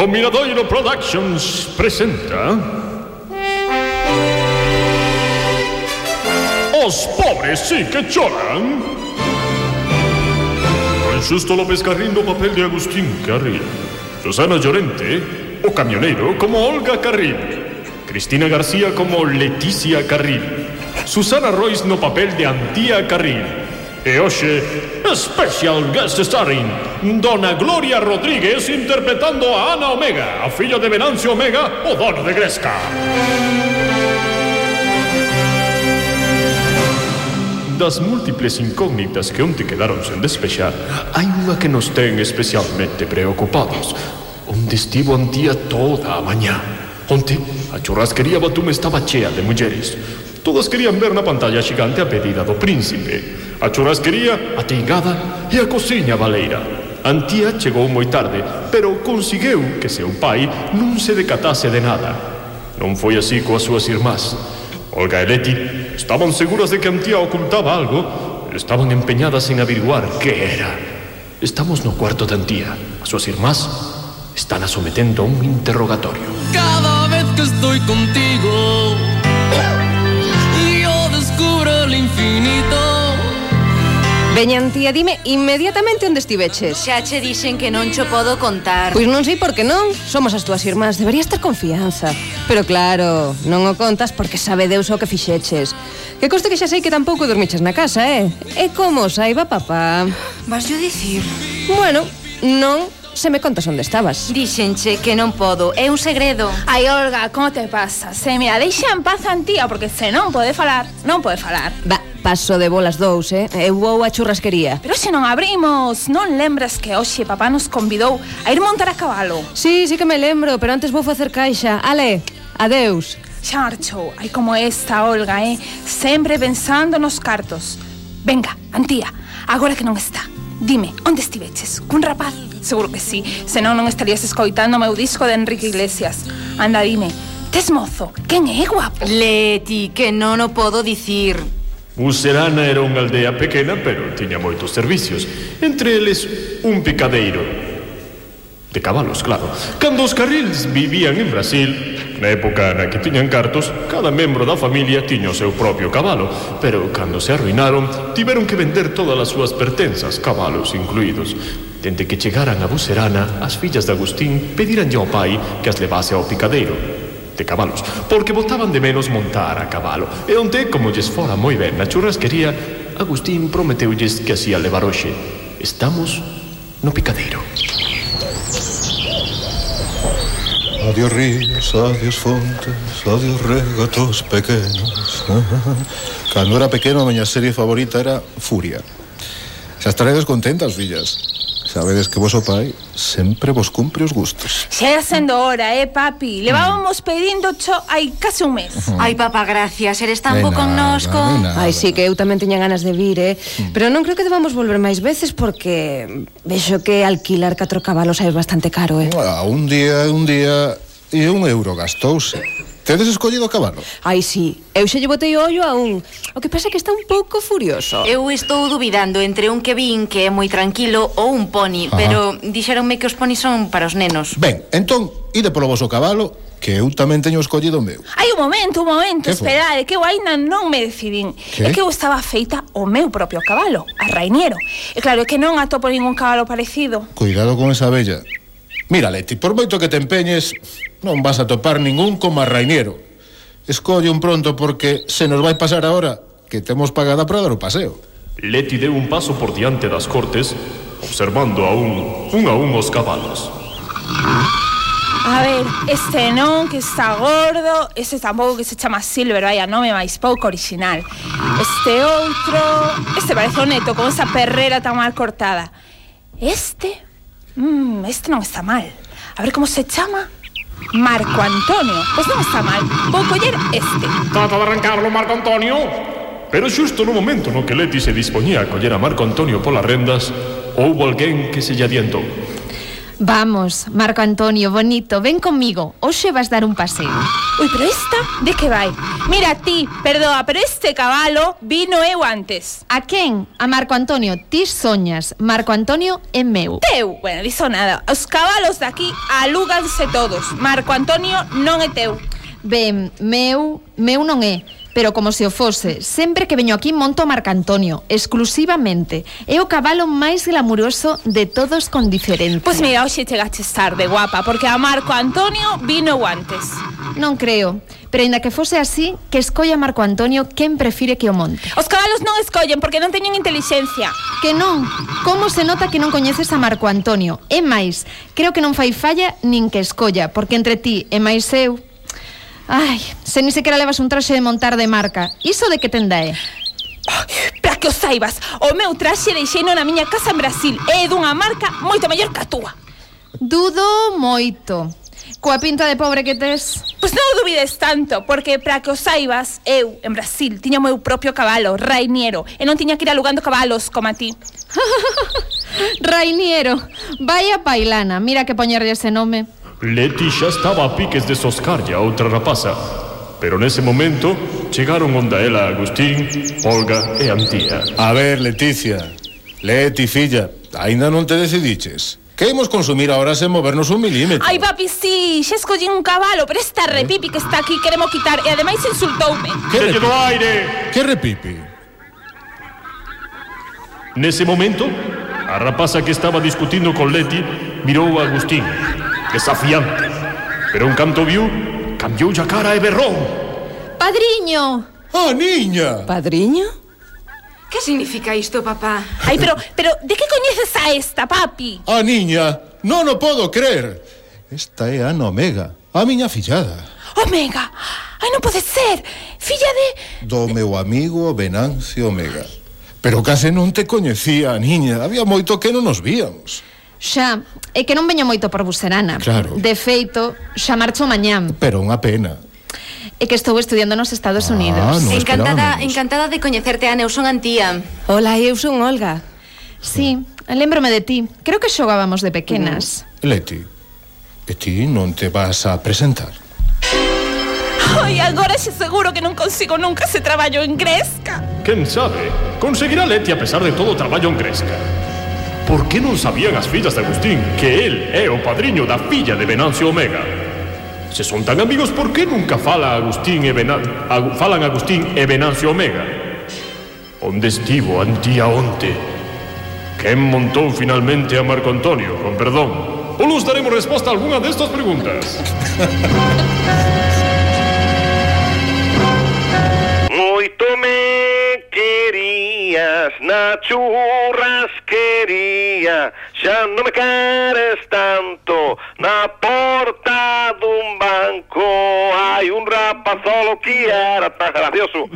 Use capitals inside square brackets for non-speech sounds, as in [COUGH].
O Miradoiro Productions presenta Os pobres sí que choran. Xusto López Carrín no papel de Agustín Carril. Susana Llorente, o camionero como Olga Carril. Cristina García como Leticia Carril. Susana Royce no papel de Antía Carril E hoxe, special guest starring Dona Gloria Rodríguez interpretando a Ana Omega, a filla de Venancio Omega, o dono de Gresca. Das múltiples incógnitas que onte quedaron sen despexar, hai unha que nos ten especialmente preocupados. Onde estivo antía toda a mañá. Onte, a churrasquería Batume estaba chea de mulleres. Todas querían ver na pantalla xigante a pedida do príncipe. A churrasquería, a teigada e a cociña baleira Antía chegou moi tarde Pero consigueu que seu pai non se decatase de nada. Non foi así coas súas irmás. Olga e Leti estaban seguras de que Antía ocultaba algo. Estaban empeñadas en averiguar que era. Estamos no cuarto de Antía. As súas irmás están a sometendo a un interrogatorio. Cada vez que estoy contigo el infinito. Veñan, tía, dime inmediatamente onde estiveches. Xa che dixen que non cho podo contar. Pois non sei por que non, somos as túas irmás, deberías ter confianza. Pero claro, non o contas porque sabe Deus o que fixeches. Que coste que xa sei que tampouco dormiches na casa, eh? E como saiba papá? Vas yo dicir? Bueno, non se me contas onde estabas. Dixenche que non podo, é un segredo. Ai, Olga, como te pasa? Se mira, deixa en paz a antía, ah, porque se non pode falar, non pode falar. Va, paso de bolas dous, eh. eh? Eu vou a churrasquería. Pero se non abrimos, non lembras que hoxe papá nos convidou a ir montar a cabalo? Sí, sí que me lembro, pero antes vou facer caixa. Ale, adeus. Charcho, hai como esta Olga, eh? Sempre pensando nos cartos. Venga, Antía, agora que non está, dime, onde estiveches? Cun rapaz? Seguro que sí, senón non estarías escoitando o meu disco de Enrique Iglesias. Anda, dime, tes mozo, quen é guapo? Leti, que non o podo dicir. Userana era unha aldea pequena, pero tiña moitos servicios. Entre eles, un picadeiro. De cabalos, claro. Cando os carrils vivían en Brasil, na época na que tiñan cartos, cada membro da familia tiña o seu propio cabalo, pero cando se arruinaron, tiveron que vender todas as súas pertenzas, cabalos incluídos. Dende que chegaran a Buserana, as fillas de Agustín pediranlle ao pai que as levase ao picadeiro de cabalos, porque botaban de menos montar a cabalo. E onde, como lles fora moi ben na churrasquería, Agustín prometeulles que así a levar hoxe. Estamos no picadeiro. Adiós ríos, adiós fontes, adiós regatos pequenos. [LAUGHS] Cando era pequeno a miña serie favorita era Furia. Xa estaredes contentas, fillas. Sabedes que voso pai sempre vos cumpre os gustos. Xa é sendo hora, eh, papi? Levábamos mm. pedindo cho hai case un mes. Mm. Ai, papá, gracias, eres tan bo connosco. Ai, sí, que eu tamén teña ganas de vir, eh? Mm. Pero non creo que debamos volver máis veces porque vexo que alquilar catro cabalos é bastante caro, eh? Ah, un día, un día e un euro gastouse. Tedes escollido cabalo? Ai, sí. Eu xa lle botei o ollo a un. O que pasa é que está un pouco furioso. Eu estou dubidando entre un que vin que é moi tranquilo ou un poni, Ajá. pero dixeronme que os ponis son para os nenos. Ben, entón, ide polo voso cabalo que eu tamén teño escollido o meu. Ai, un momento, un momento, que esperade, que eu aínda non me decidín. Que? É que eu estaba feita o meu propio cabalo, a Rainiero. E claro, é que non atopo ningún cabalo parecido. Cuidado con esa bella, Mira, Leti, por moito que te empeñes, non vas a topar ningún como a Rainiero. Escolle un pronto porque se nos vai pasar agora que temos pagada para dar o paseo. Leti deu un paso por diante das cortes, observando a un, un a un os cabalos. A ver, este non que está gordo Este tampouco que se chama Silver Vai a nome máis pouco original Este outro Este parece o neto con esa perrera tan mal cortada Este Mm, este non está mal. A ver como se chama. Marco Antonio. Pois non está mal. Vou coller este. Trata de arrancarlo, Marco Antonio. Pero xusto no momento no que Leti se dispoñía a coller a Marco Antonio polas rendas, houbo alguén que se lle adiantou. Vamos, Marco Antonio, bonito, ven comigo. Hoxe vas dar un paseo. Ui, pero esta, de que vai? Mira ti, perdoa, pero este cabalo vino eu antes. A quen? A Marco Antonio, ti soñas. Marco Antonio é meu. Teu? Bueno, diso nada. Os cabalos daqui alúganse todos. Marco Antonio non é teu. Ben, meu, meu non é, pero como se o fose, sempre que veño aquí monto a Marco Antonio, exclusivamente. É o cabalo máis glamuroso de todos con diferencia. Pois mira, hoxe chegaches tarde, guapa, porque a Marco Antonio vino guantes. Non creo, pero ainda que fose así, que escolla Marco Antonio quen prefire que o monte. Os cabalos non escollen porque non teñen intelixencia. Que non, como se nota que non coñeces a Marco Antonio? É máis, creo que non fai falla nin que escolla, porque entre ti e máis eu Ai, se ni sequera levas un traxe de montar de marca. Iso de que tenda é? Para que o saibas, o meu traxe deixeino na miña casa en Brasil. É dunha marca moito mellor que a túa. Dudo moito. Coa pinta de pobre que tes? Pois non dubides tanto, porque para que o saibas Eu, en Brasil, tiña o meu propio cabalo, Rainiero E non tiña que ir alugando cabalos como a ti. [LAUGHS] Rainiero, vaya pailana, mira que poñerlle ese nome. Leti xa estaba a piques de soscarlle a outra rapaza, pero nese momento chegaron onda ela Agustín, Olga e Antía. A ver, Leticia, Leti, filla, aínda non te decidiches. Que imos consumir ahora sen movernos un milímetro? Ai, papi, sí, xa escollín un cabalo, pero esta eh? repipi que está aquí queremos quitar e ademais insultoume. Que repipi? do aire? Que repipi? Nese momento, a rapaza que estaba discutindo con Leti mirou a Agustín desafiante. Pero un canto viu cambiou a cara e berrou. Padriño! Ah, oh, niña! Padriño? Que significa isto, papá? Ai, pero, pero, de que coñeces a esta, papi? A niña, non o podo creer. Esta é Ana Omega, a miña fillada. Omega! Ai, non pode ser! Filla de... Do meu amigo Venancio Omega. Pero case non te coñecía, niña. Había moito que non nos víamos. Xa, é que non veño moito por Buserana. Claro. De feito, xa marcho mañán. Pero unha pena. É que estou estudiando nos Estados ah, Unidos. No encantada, encantada de coñecerte, Ana, eu son Antía. Hola, eu son Olga. Sí, lembrome de ti. Creo que xogábamos de pequenas. Mm. Leti, e ti non te vas a presentar? Ai, agora xe seguro que non consigo nunca ese traballo en Gresca Quen sabe? Conseguirá Leti a pesar de todo o traballo en Gresca Por que non sabían as fillas de Agustín que el é o padriño da filla de Venancio Omega? Se son tan amigos, por que nunca fala Agustín e Venan... Ag... falan Agustín e Venancio Omega? Onde estivo antía onte? Quen montou finalmente a Marco Antonio, con perdón? Polos daremos resposta a algunha destas preguntas. [LAUGHS] Moito me querías na churrasquería Xa non me queres tanto Na porta dun banco Hai un rapazolo que era tan gracioso